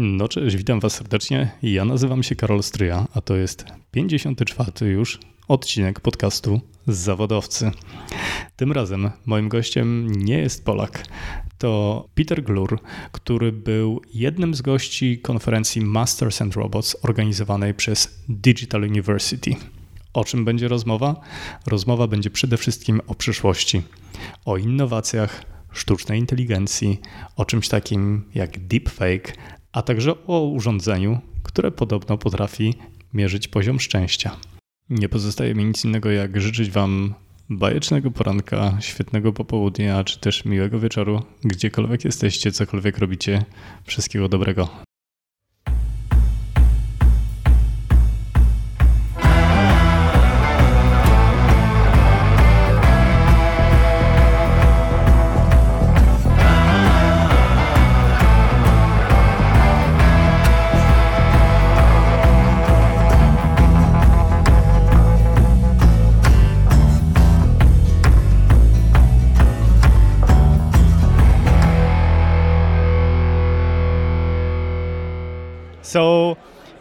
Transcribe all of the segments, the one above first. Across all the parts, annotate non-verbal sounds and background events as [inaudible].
No cześć, witam Was serdecznie. Ja nazywam się Karol Stryja, a to jest 54 już odcinek podcastu Zawodowcy. Tym razem moim gościem nie jest Polak. To Peter Glur, który był jednym z gości konferencji Masters and Robots organizowanej przez Digital University. O czym będzie rozmowa? Rozmowa będzie przede wszystkim o przyszłości, o innowacjach, sztucznej inteligencji, o czymś takim jak deepfake, a także o urządzeniu, które podobno potrafi mierzyć poziom szczęścia. Nie pozostaje mi nic innego, jak życzyć Wam bajecznego poranka, świetnego popołudnia, czy też miłego wieczoru, gdziekolwiek jesteście, cokolwiek robicie. Wszystkiego dobrego.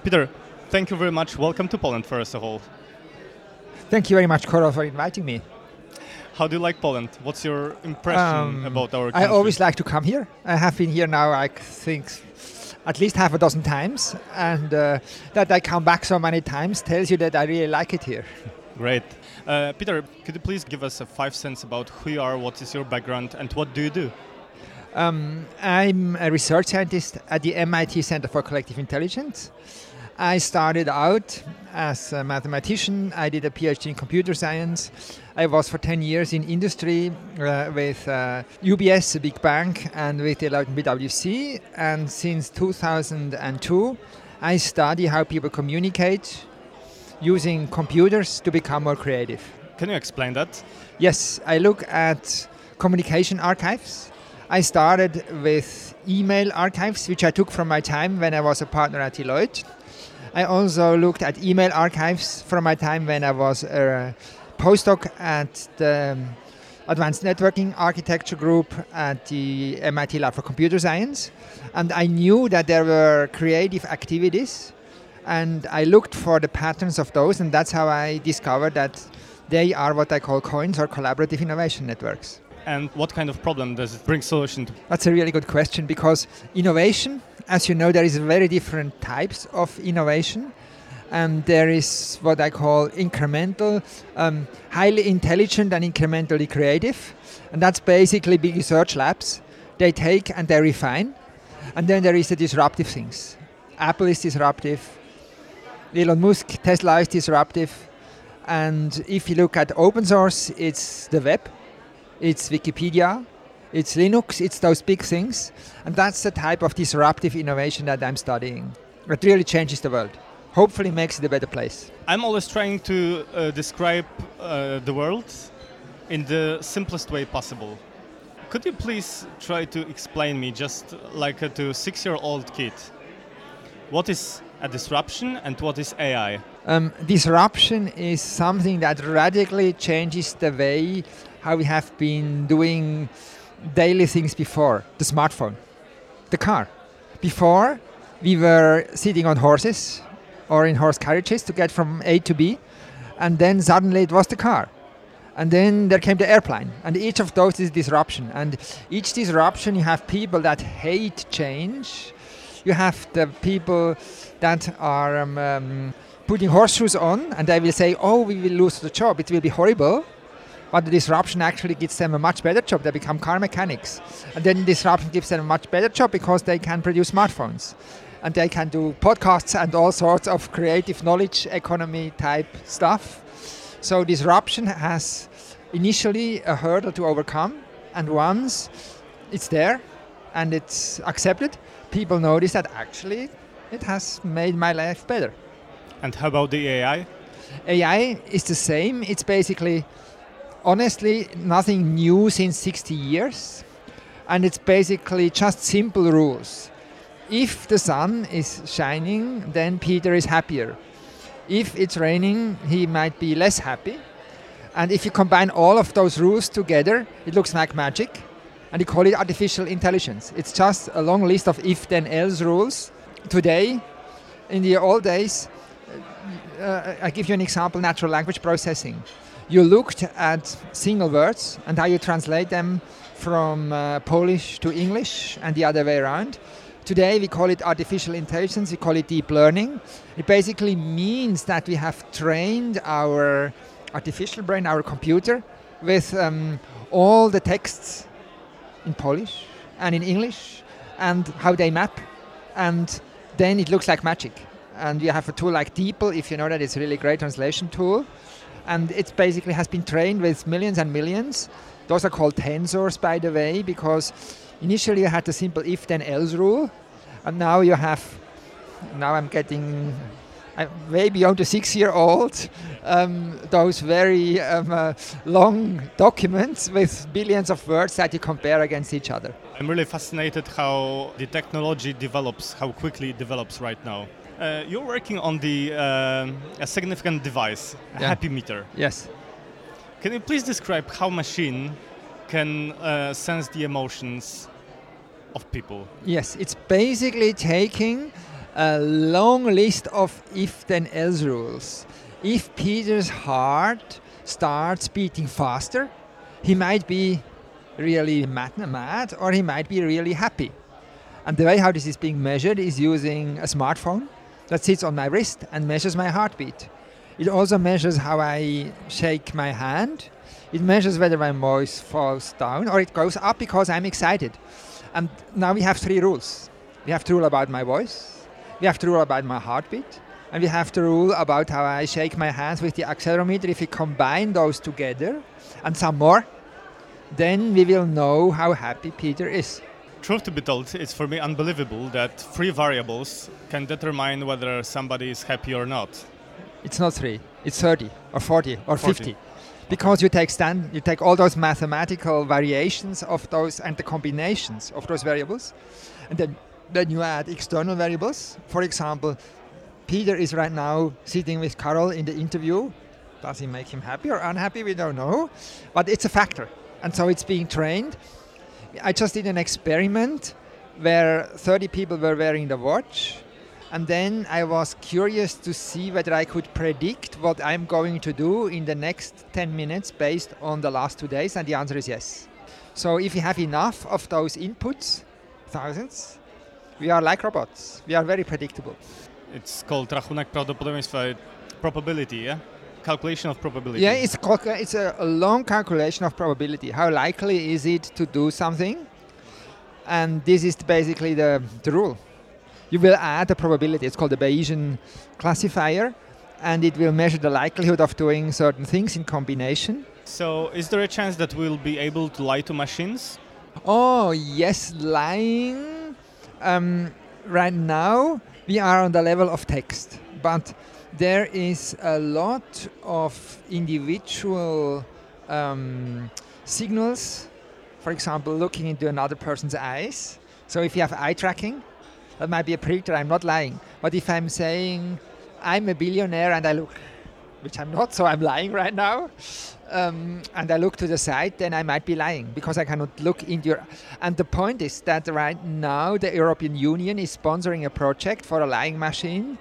Peter, thank you very much. Welcome to Poland, first of all. Thank you very much, Coro, for inviting me. How do you like Poland? What's your impression um, about our country? I always like to come here. I have been here now, I think, at least half a dozen times. And uh, that I come back so many times tells you that I really like it here. Great. Uh, Peter, could you please give us a five cents about who you are, what is your background, and what do you do? Um, I'm a research scientist at the MIT Center for Collective Intelligence. I started out as a mathematician. I did a PhD in computer science. I was for 10 years in industry uh, with uh, UBS, a big bank, and with Deloitte and PwC. And since 2002, I study how people communicate using computers to become more creative. Can you explain that? Yes, I look at communication archives I started with email archives, which I took from my time when I was a partner at Deloitte. I also looked at email archives from my time when I was a postdoc at the um, Advanced Networking Architecture Group at the MIT Lab for Computer Science. And I knew that there were creative activities, and I looked for the patterns of those, and that's how I discovered that they are what I call COINs or collaborative innovation networks and what kind of problem does it bring solution to? That's a really good question because innovation, as you know, there is very different types of innovation. And there is what I call incremental, um, highly intelligent and incrementally creative. And that's basically big research labs. They take and they refine. And then there is the disruptive things. Apple is disruptive. Elon Musk, Tesla is disruptive. And if you look at open source, it's the web it's Wikipedia, it's Linux, it's those big things. And that's the type of disruptive innovation that I'm studying. It really changes the world. Hopefully makes it a better place. I'm always trying to uh, describe uh, the world in the simplest way possible. Could you please try to explain me, just like a to six-year-old kid, what is a disruption and what is AI? Um, disruption is something that radically changes the way how we have been doing daily things before the smartphone, the car. Before, we were sitting on horses or in horse carriages to get from A to B, and then suddenly it was the car. And then there came the airplane, and each of those is disruption. And each disruption, you have people that hate change. You have the people that are um, um, putting horseshoes on, and they will say, "Oh, we will lose the job. It will be horrible." But the disruption actually gives them a much better job. They become car mechanics. And then disruption gives them a much better job because they can produce smartphones. And they can do podcasts and all sorts of creative knowledge economy type stuff. So disruption has initially a hurdle to overcome. And once it's there and it's accepted, people notice that actually it has made my life better. And how about the AI? AI is the same. It's basically honestly nothing new since 60 years and it's basically just simple rules. If the sun is shining then peter is happier. If it's raining he might be less happy. And if you combine all of those rules together it looks like magic. And you call it artificial intelligence. It's just a long list of if then else rules. Today, in the old days, uh, I give you an example: natural language processing. You looked at single words and how you translate them from uh, Polish to English and the other way around. Today we call it artificial intelligence, we call it deep learning. It basically means that we have trained our artificial brain, our computer, with um, all the texts in Polish and in English and how they map. And then it looks like magic. And you have a tool like DeepL, if you know that, it's a really great translation tool. And it basically has been trained with millions and millions. Those are called tensors, by the way, because Initially, you had the simple if then else rule, and now you have. Now I'm getting I'm way beyond the six year old, um, those very um, uh, long documents with billions of words that you compare against each other. I'm really fascinated how the technology develops, how quickly it develops right now. Uh, you're working on the uh, a significant device, a Yeah. happy meter. Yes. Can you please describe how machine can uh, sense the emotions of people? Yes, it's basically taking a long list of if then else rules. If Peter's heart starts beating faster, he might be really mad, mad or he might be really happy. And the way how this is being measured is using a smartphone that sits on my wrist and measures my heartbeat. It also measures how I shake my hand. It measures whether my voice falls down or it goes up because I'm excited. And now we have three rules. We have the rule about my voice, we have the rule about my heartbeat, and we have the rule about how I shake my hands with the accelerometer. If we combine those together and some more, then we will know how happy Peter is. Truth to be told, it's for me unbelievable that three variables can determine whether somebody is happy or not. It's not three, it's 30 or 40 or 40. 50. Because you take stand, you take all those mathematical variations of those and the combinations of those variables, and then then you add external variables. For example, Peter is right now sitting with Karol in the interview. Does he make him happy or unhappy? We don't know, but it's a factor, and so it's being trained. I just did an experiment where 30 people were wearing the watch, and then I was curious to see whether I could predict what I'm going to do in the next 10 minutes based on the last two days, and the answer is yes. So if you have enough of those inputs, thousands, we are like robots. We are very predictable. It's called rachunek prawdopodobieństwa, probability, yeah? Calculation of probability. Yeah, it's, it's a, a long calculation of probability. How likely is it to do something? And this is basically the, the rule. You will add a probability. It's called the Bayesian classifier, and it will measure the likelihood of doing certain things in combination. So, is there a chance that we'll be able to lie to machines? Oh, yes, lying. Um, right now, we are on the level of text, but there is a lot of individual um, signals. For example, looking into another person's eyes. So, if you have eye tracking, that might be a predictor. I'm not lying. But if I'm saying I'm a billionaire and I look, which I'm not, so I'm lying right now, um, and I look to the side, then I might be lying because I cannot look into your. And the point is that right now the European Union is sponsoring a project for a lying machine,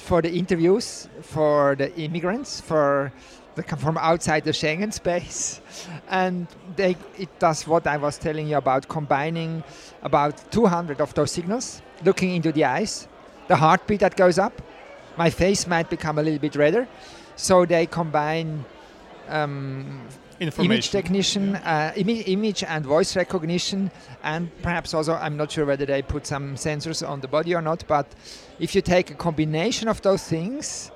for the interviews, for the immigrants, for the come from outside the Schengen space, [laughs] and they, it does what I was telling you about combining about 200 of those signals, looking into the eyes, the heartbeat that goes up, my face might become a little bit redder, so they combine um. Image recognition, uh, image and voice recognition, and perhaps also I'm not sure whether they put some sensors on the body or not. But if you take a combination of those things,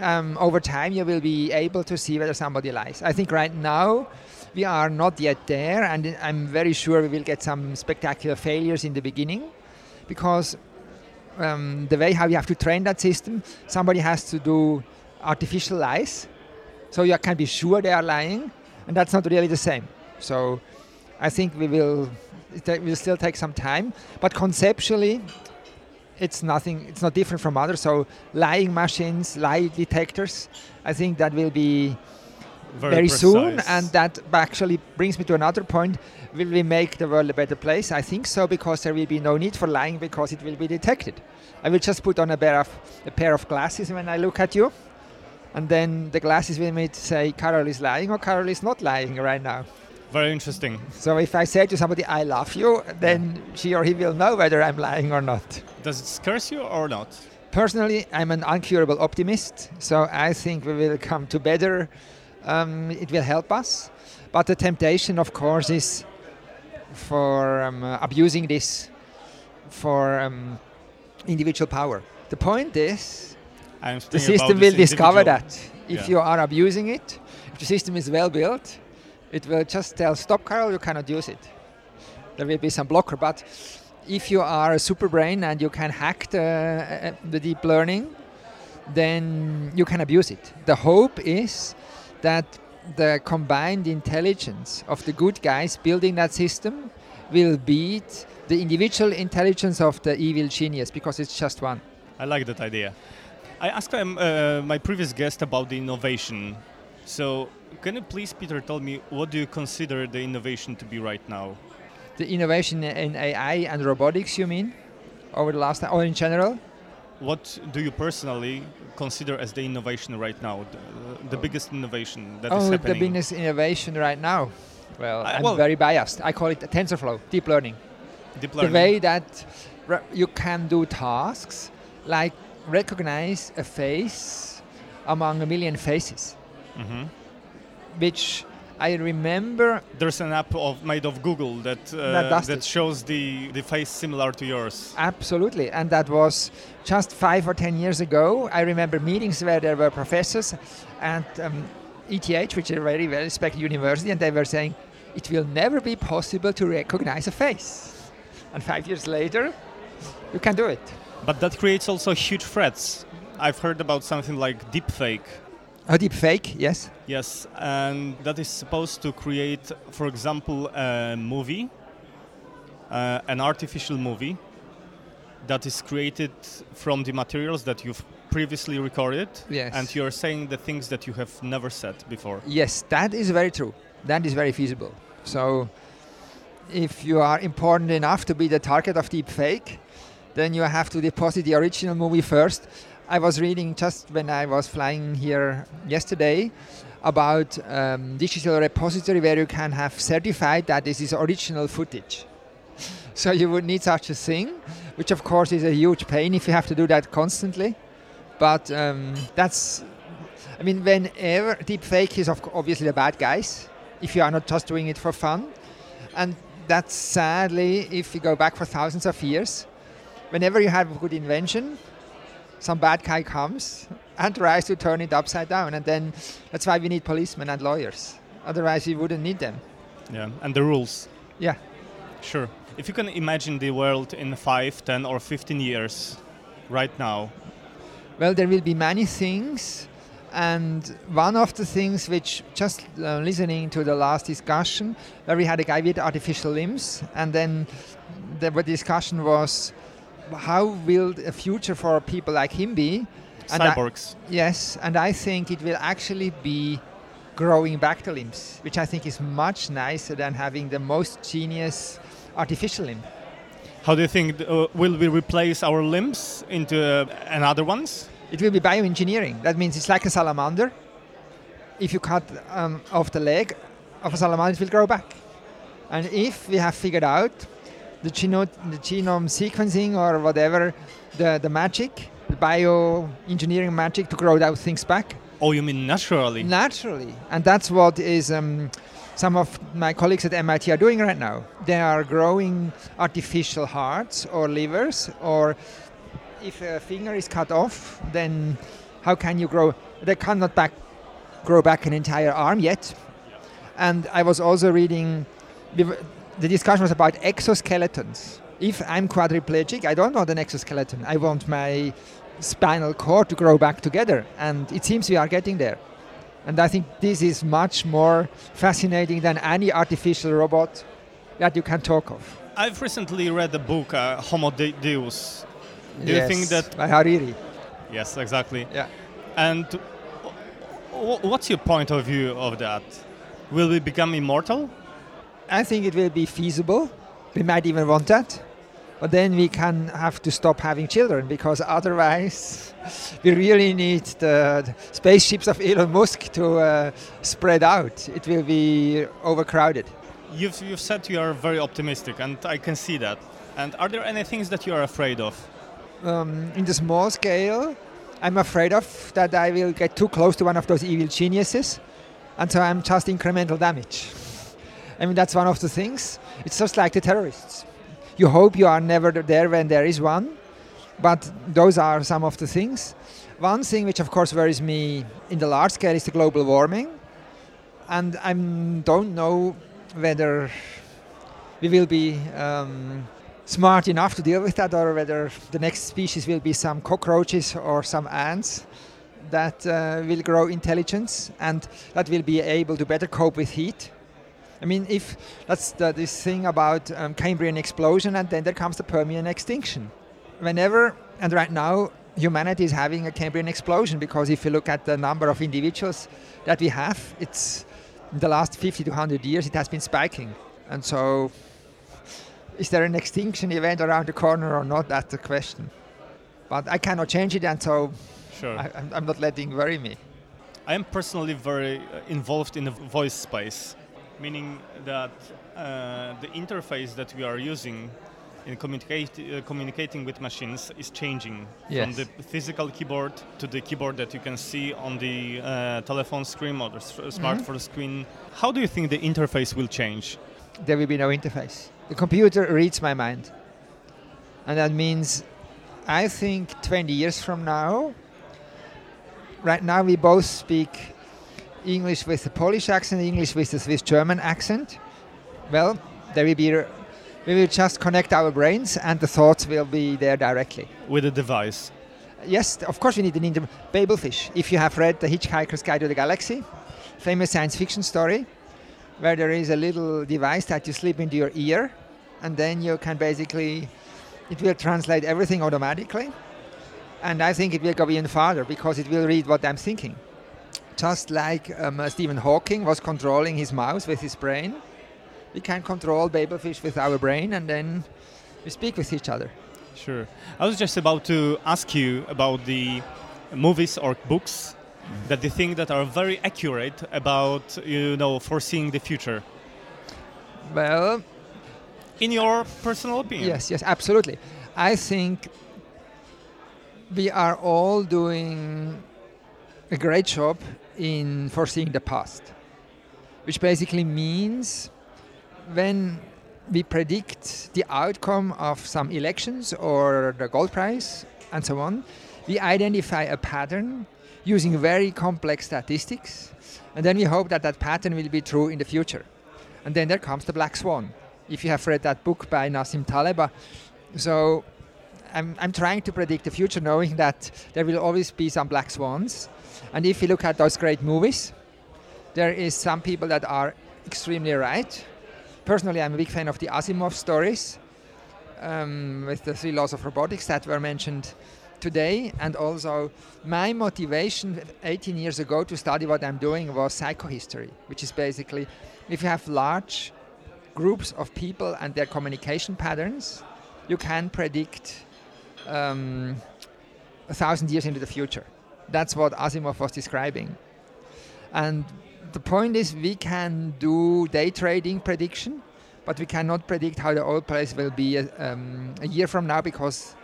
um, over time you will be able to see whether somebody lies. I think right now we are not yet there, and I'm very sure we will get some spectacular failures in the beginning, because um, the way how you have to train that system, somebody has to do artificial lies so you can be sure they are lying, and that's not really the same. So I think we will it will still take some time, but conceptually, it's nothing. It's not different from others. So lying machines, lie detectors, I think that will be Very, very soon, and that actually brings me to another point. Will we make the world a better place? I think so because there will be no need for lying because it will be detected. I will just put on a pair of a pair of glasses when I look at you, and then the glasses will make say Karol is lying or Karol is not lying right now. Very interesting. So if I say to somebody I love you, then she or he will know whether I'm lying or not. Does it scare you or not? Personally, I'm an uncurable optimist, so I think we will come to better. Um, it will help us, but the temptation, of course, is for um, uh, abusing this for um, individual power. The point is, the system will discover that if Yeah. you are abusing it, if the system is well built, it will just tell, "Stop, Karol, you cannot use it." There will be some blocker, but if you are a super brain and you can hack the, uh, the deep learning, then you can abuse it. The hope is that the combined intelligence of the good guys building that system will beat the individual intelligence of the evil genius because it's just one. I like that idea. I asked um, uh, my previous guest about the innovation. So, can you please, Peter, tell me what do you consider the innovation to be right now? The innovation in AI and robotics, you mean, over the last, or in general? What do you personally consider as the innovation right now, the, the biggest innovation that is oh, the happening? biggest innovation right now. Well, Uh, I'm well- very biased. I call it TensorFlow, deep learning. Deep learning. The way that you can do tasks like recognize a face among a million faces, Mhm. which I remember There's an app of, made of Google that uh, That that shows the, the face similar to yours. Absolutely, and that was just five or ten years ago. I remember meetings where there were professors and um, ETH, which is a very well respected university, and they were saying it will never be possible to recognize a face. And five years later, you can do it. But that creates also huge threats. I've heard about something like deepfake. A deepfake, yes. Yes, and that is supposed to create, for example, a movie, uh, an artificial movie that is created from the materials that you've previously recorded, Yes. and you're saying the things that you have never said before. Yes, that is very true. That is very feasible. So, if you are important enough to be the target of deep fake, then you have to deposit the original movie first. I was reading just when I was flying here yesterday about um, digital repository where you can have certified that this is original footage. [laughs] So you would need such a thing, which of course is a huge pain if you have to do that constantly. But um, that's I mean, whenever deepfake is obviously the bad guys, if you are not just doing it for fun, and that's sadly, if you go back for thousands of years, whenever you have a good invention, some bad guy comes and tries to turn it upside down, and then that's why we need policemen and lawyers. Otherwise, we wouldn't need them. Yeah, and the rules. Yeah. Sure. If you can imagine the world in 5, 10, or 15 years, right now, Well, there will be many things, and one of the things which, just uh, listening to the last discussion, where we had a guy with artificial limbs, and then the the discussion was, how will a future for people like him be? And I- cyborgs. yes, and I think it will actually be growing back the limbs, which I think is much nicer than having the most genius artificial limb. How do you think uh, will we replace our limbs into uh, another ones? It will be bioengineering. That means it's like a salamander. If you cut um, off the leg of a salamander, it will grow back. And if we have figured out the, geno- the genome sequencing or whatever, the, the magic, the bioengineering magic to grow those things back Oh, you mean naturally? naturally. And that's what is um, some of my colleagues at MIT are doing right now. They are growing artificial hearts or livers, or if a finger is cut off, then how can you grow? They cannot back, grow back an entire arm yet. And I was also reading, the discussion was about exoskeletons. If I'm quadriplegic, I don't want an exoskeleton. I want my spinal cord to grow back together. And it seems we are getting there. And I think this is much more fascinating than any artificial robot that you can talk of. I've recently read a book, uh, Homo De- Deus. Do you think that? by Harari? Yes, exactly. Yeah. And wh- what's your point of view of that? Will we become immortal? I think it will be feasible. We might even want that. But then we can have to stop having children because otherwise [laughs] we really need the spaceships of Elon Musk to uh, spread out. It will be overcrowded. You've, you've said you are very optimistic, and I can see that. And are there any things that you are afraid of? Um, in the small scale, I'm afraid of that I will get too close to one of those evil geniuses, and so I'm just incremental damage. I mean, that's one of the things. It's just like the terrorists. You hope you are never there when there is one, but those are some of the things. One thing which, of course, worries me in the large scale is the global warming, and I don't know whether we will be um, smart enough to deal with that, or whether the next species will be some cockroaches or some ants that uh, will grow intelligence and that will be able to better cope with heat. I mean, if that's the, this thing about um, Cambrian explosion, and then there comes the Permian extinction. Whenever and right now, humanity is having a Cambrian explosion because if you look at the number of individuals that we have, it's in the last 50 to 100 years it has been spiking, and so is there an extinction event around the corner or not? That's the question. But I cannot change it, and so sure. I, am not letting worry me. I am personally very uh, involved in the voice space, meaning that uh, the interface that we are using in communicate, uh, communicating with machines is changing yes. from the physical keyboard to the keyboard that you can see on the uh, telephone screen or the smartphone mm-hmm. screen. How do you think the interface will change? There will be no interface the computer reads my mind. And that means I think 20 years from now, right now we both speak English with the Polish accent, English with the Swiss German accent. Well, there will be we will just connect our brains and the thoughts will be there directly. With a device? Yes, of course we need an inter- Babelfish. If you have read The Hitchhiker's Guide to the Galaxy, famous science fiction story, where there is a little device that you slip into your ear and then you can basically it will translate everything automatically and i think it will go even farther because it will read what i'm thinking just like um, uh, stephen hawking was controlling his mouse with his brain we can control babelfish with our brain and then we speak with each other sure i was just about to ask you about the movies or books that you think that are very accurate about you know foreseeing the future well in your personal opinion. Yes, yes, absolutely. I think we are all doing a great job in foreseeing the past, which basically means when we predict the outcome of some elections or the gold price and so on, we identify a pattern using very complex statistics, and then we hope that that pattern will be true in the future. And then there comes the black swan if you have read that book by Nassim Taleb. So I'm, I'm trying to predict the future knowing that there will always be some black swans. And if you look at those great movies, there is some people that are extremely right. Personally, I'm a big fan of the Asimov stories um, with the three laws of robotics that were mentioned today. And also, my motivation 18 years ago to study what I'm doing was psychohistory, which is basically if you have large groups of people and their communication patterns, you can predict um, a thousand years into the future. That's what Asimov was describing. And the point is, we can do day trading prediction, but we cannot predict how the oil price will be a, uh, um, a year from now because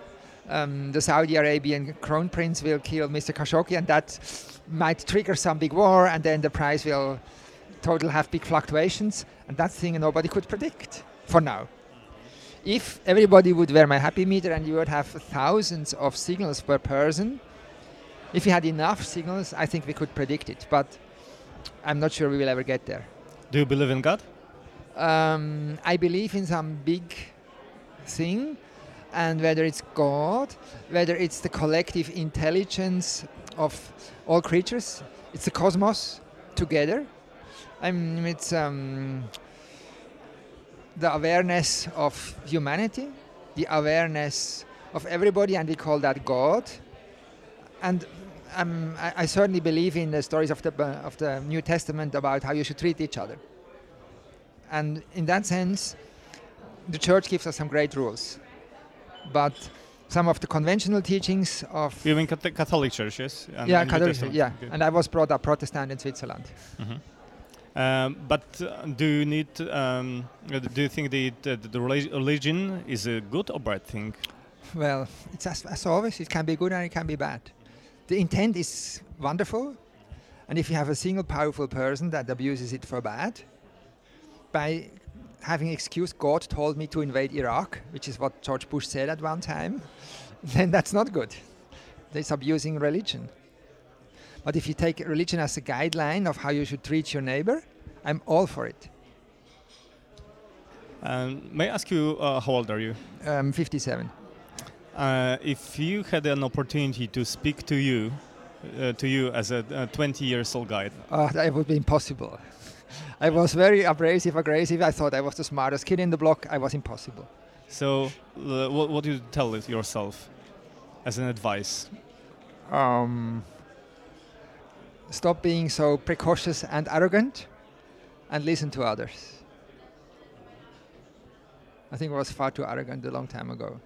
um, the Saudi Arabian crown prince will kill Mr. Khashoggi, and that might trigger some big war, and then the price will total have big fluctuations, and that's thing nobody could predict for now. If everybody would wear my happy meter and you would have thousands of signals per person, if we had enough signals, I think we could predict it. But I'm not sure we will ever get there. Do you believe in God? Um, I believe in some big thing, and whether it's God, whether it's the collective intelligence of all creatures, it's the cosmos together, I mean, it's um, the awareness of humanity, the awareness of everybody, and we call that God. And um, I, I certainly believe in the stories of the uh, of the New Testament about how you should treat each other. And in that sense, the church gives us some great rules, but some of the conventional teachings of You mean Catholic churches? And- yeah, and Catholic, yeah, okay. and I was brought up Protestant in Switzerland. Mhm. Um, but uh, do you need? Um, uh, do you think the the, the religion is a good or bad thing? Well, it's as, as always, it can be good and it can be bad. The intent is wonderful, and if you have a single powerful person that abuses it for bad, by having excuse, God told me to invade Iraq, which is what George Bush said at one time, [laughs] then that's not good. That's abusing religion. But if you take religion as a guideline of how you should treat your neighbor, I'm all for it. Um, may I ask you uh, how old are you? Um, 57. Uh, if you had an opportunity to speak to you, uh, to you as a 20 years old guy, Oh, that would be impossible. I was very abrasive, aggressive. I thought I was the smartest kid in the block. I was impossible. so uh, what, what do you tell it yourself as an advice? Um, stop being so precocious and arrogant, and listen to others. I think I was far too arrogant a long time ago.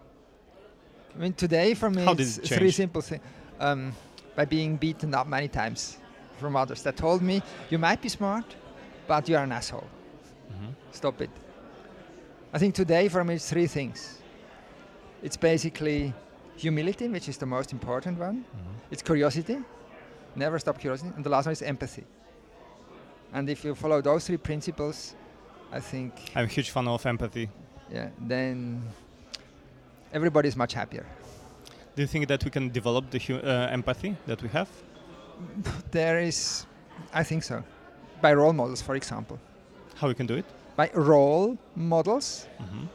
I mean, today for me, How it's it three simple things. Um, by being beaten up many times from others that told me, you might be smart, but you are an asshole. Mhm. Stop it. I think today for me it's three things. It's basically humility, which is the most important one. It's curiosity. Never stop curiosity. And the last one is empathy. And if you follow those three principles, I think, I'm a huge fan of empathy. yeah, then everybody is much happier. Do you think that we can develop the hu- uh, empathy that we have? [laughs] There is, I think so, by role models, for example. How we can do it? By role models, Mhm.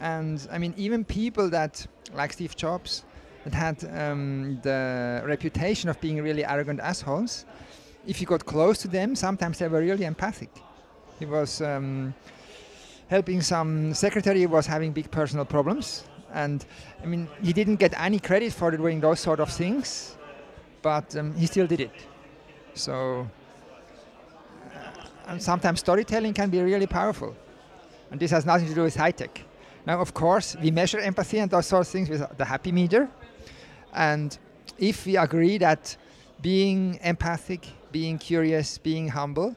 and I mean even people that like Steve Jobs that had um, the reputation of being really arrogant assholes. If you got close to them sometimes they were really empathic. He was um, helping some secretary who was having big personal problems. And i mean he didn't get any credit for doing those sort of things but um, he still did it. So uh, and sometimes storytelling can be really powerful. And this has nothing to do with high tech. Now, of course, we measure empathy and those sort of things with the happy meter. And if we agree that being empathic, being curious, being humble,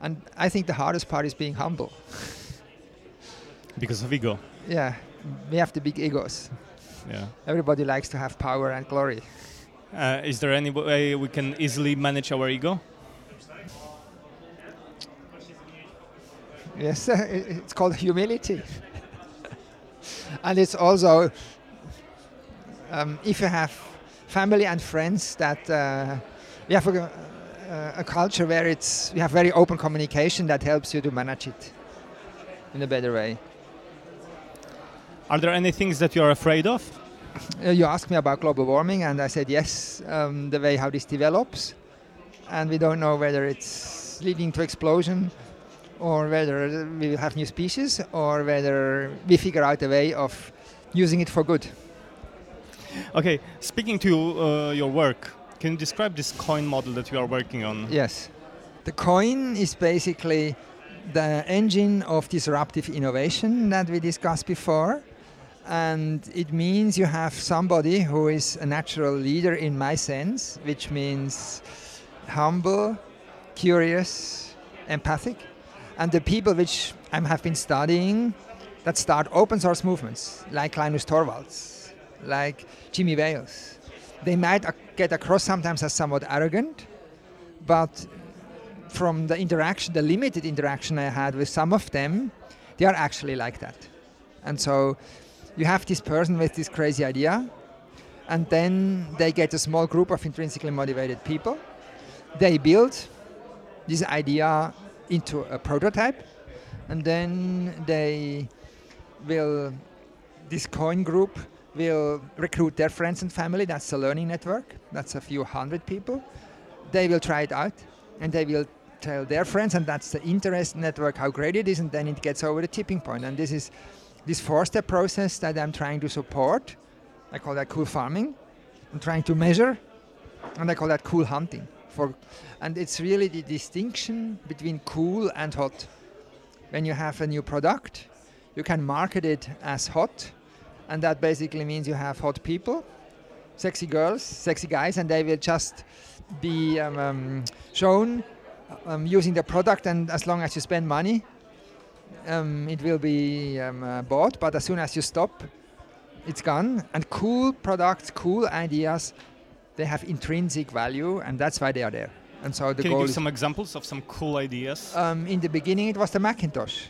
and I think the hardest part is being humble. [laughs] Because of ego. Yeah, we have the big egos. Yeah. Everybody likes to have power and glory. Uh, is there any way we can easily manage our ego? Yes, [laughs] it's called humility. [laughs] and it's also, um, if you have family and friends that uh, we have a, a, a culture where it's we have very open communication that helps you to manage it in a better way. Are there any things that you are afraid of? Uh, you asked me about global warming, and I said yes, um, the way how this develops, and we don't know whether it's leading to explosion, or whether we will have new species, or whether we figure out a way of using it for good. Okay, speaking to uh, your work, can you describe this coin model that you are working on? Yes, the coin is basically the engine of disruptive innovation that we discussed before. And it means you have somebody who is a natural leader in my sense, which means humble, curious, empathic. And the people which I have been studying that start open source movements, like Linus Torvalds, like Jimmy Wales, they might get across sometimes as somewhat arrogant, but from the interaction, the limited interaction I had with some of them, they are actually like that. And so you have this person with this crazy idea, and then they get a small group of intrinsically motivated people. They build this idea into a prototype, and then they will, this coin group will recruit their friends and family. That's a learning network. That's a few hundred people. They will try it out, and they will tell their friends, and that's the interest network how great it is, and then it gets over the tipping point. And this is this four-step process that I'm trying to support. I call that cool farming. I'm trying to measure and I call that cool hunting. For, and it's really the distinction between cool and hot. When you have a new product, you can market it as hot, and that basically means you have hot people, sexy girls, sexy guys, and they will just be um, um, shown um, using the product. And as long as you spend money, um, it will be um, uh, bought. But as soon as you stop, it's gone. And cool products, cool ideas, they have intrinsic value, and that's why they are there. And so the Can goal you give some examples of some cool ideas? um, in the beginning it was the Macintosh,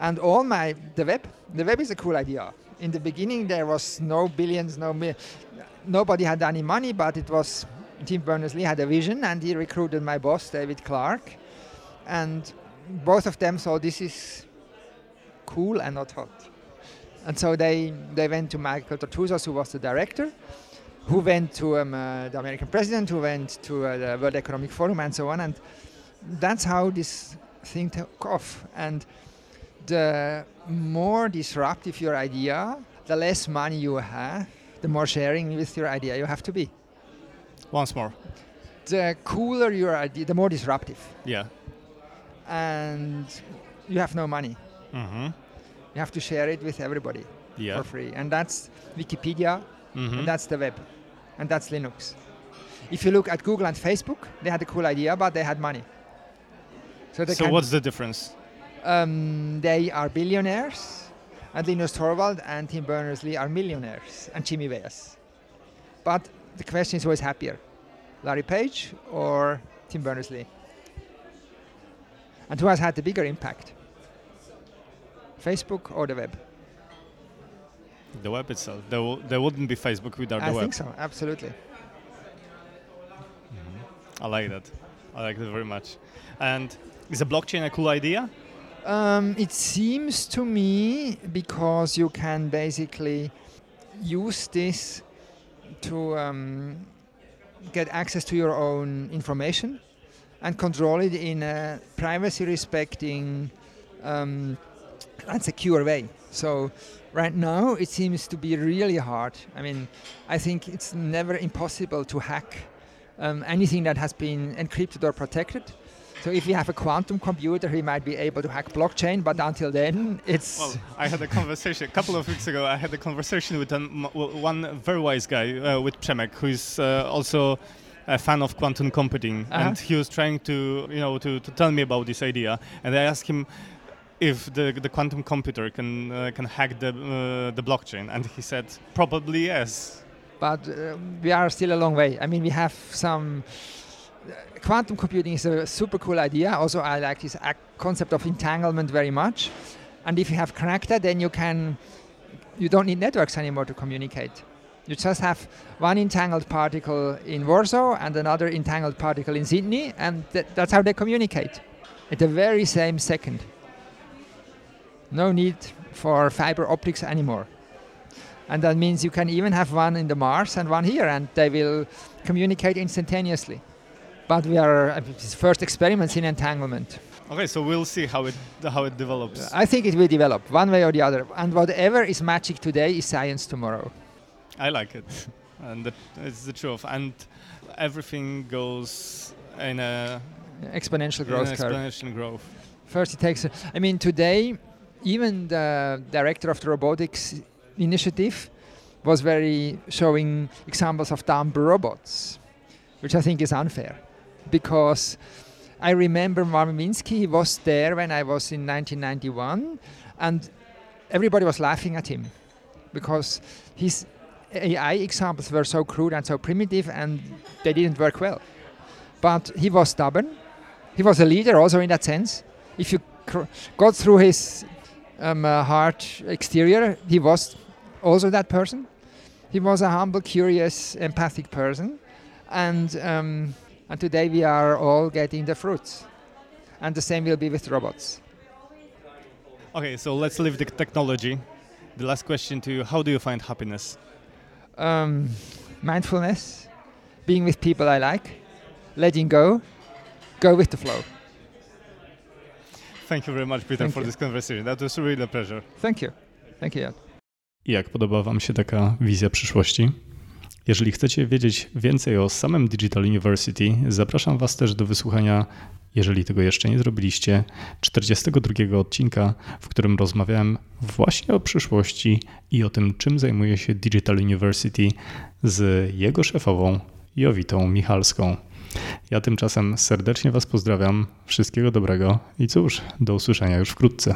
and all my the web. The web is a cool idea. In the beginning there was no billions, no mi- nobody had any money, but it was Tim Berners-Lee had a vision, and he recruited my boss David Clark, and both of them saw this is cool and not hot, and so they they went to Michael Dertouzos, who was the director. Who went to um, uh, the American president, who went to uh, the World Economic Forum, and so on. And that's how this thing took off. And the more disruptive your idea, the less money you have, the more sharing with your idea you have to be. Once more. The cooler your idea, the more disruptive. Yeah. And you have no money. Mm-hmm. You have to share it with everybody Yeah. for free. And that's Wikipedia, Mhm. and that's the web, and that's Linux. If you look at Google and Facebook, they had a cool idea, but they had money. So so what's the difference? Um, they are billionaires, and Linus Torvald and Tim Berners-Lee are millionaires, and Jimmy Wales. But the question is who is happier, Larry Page or Tim Berners-Lee? And who has had the bigger impact, Facebook or the web? The web itself. There, w- there wouldn't be Facebook without I the web. I think so, absolutely. I like that. I like that very much. And is a blockchain a cool idea? Um, it seems to me because you can basically use this to um, get access to your own information and control it in a privacy respecting um, and secure way. So, right now it seems to be really hard. I mean, I think it's never impossible to hack um, anything that has been encrypted or protected. So if you have a quantum computer, he might be able to hack blockchain, but until then, it's Well, I had a conversation a couple of weeks ago. I had a conversation with one very wise guy, uh, with Przemek, who is uh, also a fan of quantum computing, Uh-huh. and he was trying to, you know, to, to tell me about this idea. And I asked him if the the quantum computer can uh, can hack the uh, the blockchain, and he said probably yes. but uh, we are still a long way. I mean, we have some. Uh, Quantum computing is a super cool idea. Also, I like this concept of entanglement very much. And if you have that, then you can, you don't need networks anymore to communicate. You just have one entangled particle in Warsaw and another entangled particle in Sydney, and th- that's how they communicate at the very same second. No need for fiber optics anymore and that means you can even have one in the Mars and one here, and they will communicate instantaneously. But we are uh, first experiments in entanglement. Okay, so we'll see how it how it develops. I think it will develop one way or the other, and whatever is magic today is science tomorrow. I like it, [laughs] and it's the truth. And everything goes in a Exponential in growth an curve. exponential growth. First, it takes. I mean, today, even the director of the robotics initiative was very showing examples of dumb robots, which I think is unfair, because I remember Marvin Minsky. He was there when I was in 1991, and everybody was laughing at him because his AI examples were so crude and so primitive, and they didn't work well. But he was stubborn. He was a leader also in that sense if you got through his um, uh, hard exterior, he was also that person. He was a humble, curious, empathic person, and um, and today we are all getting the fruits. And the same will be with robots. Okay, so let's leave the technology. The last question to you: How do you find happiness? Um, mindfulness, being with people I like, letting go, go with the flow. Thank you very much, Peter, Thank for you. this conversation. That was really a pleasure. Thank you. Thank you. Jan. Jak podoba Wam się taka wizja przyszłości? Jeżeli chcecie wiedzieć więcej o samym Digital University, zapraszam Was też do wysłuchania, jeżeli tego jeszcze nie zrobiliście, 42 odcinka, w którym rozmawiałem właśnie o przyszłości i o tym, czym zajmuje się Digital University z jego szefową Jowitą Michalską. Ja tymczasem serdecznie Was pozdrawiam, wszystkiego dobrego i cóż, do usłyszenia już wkrótce.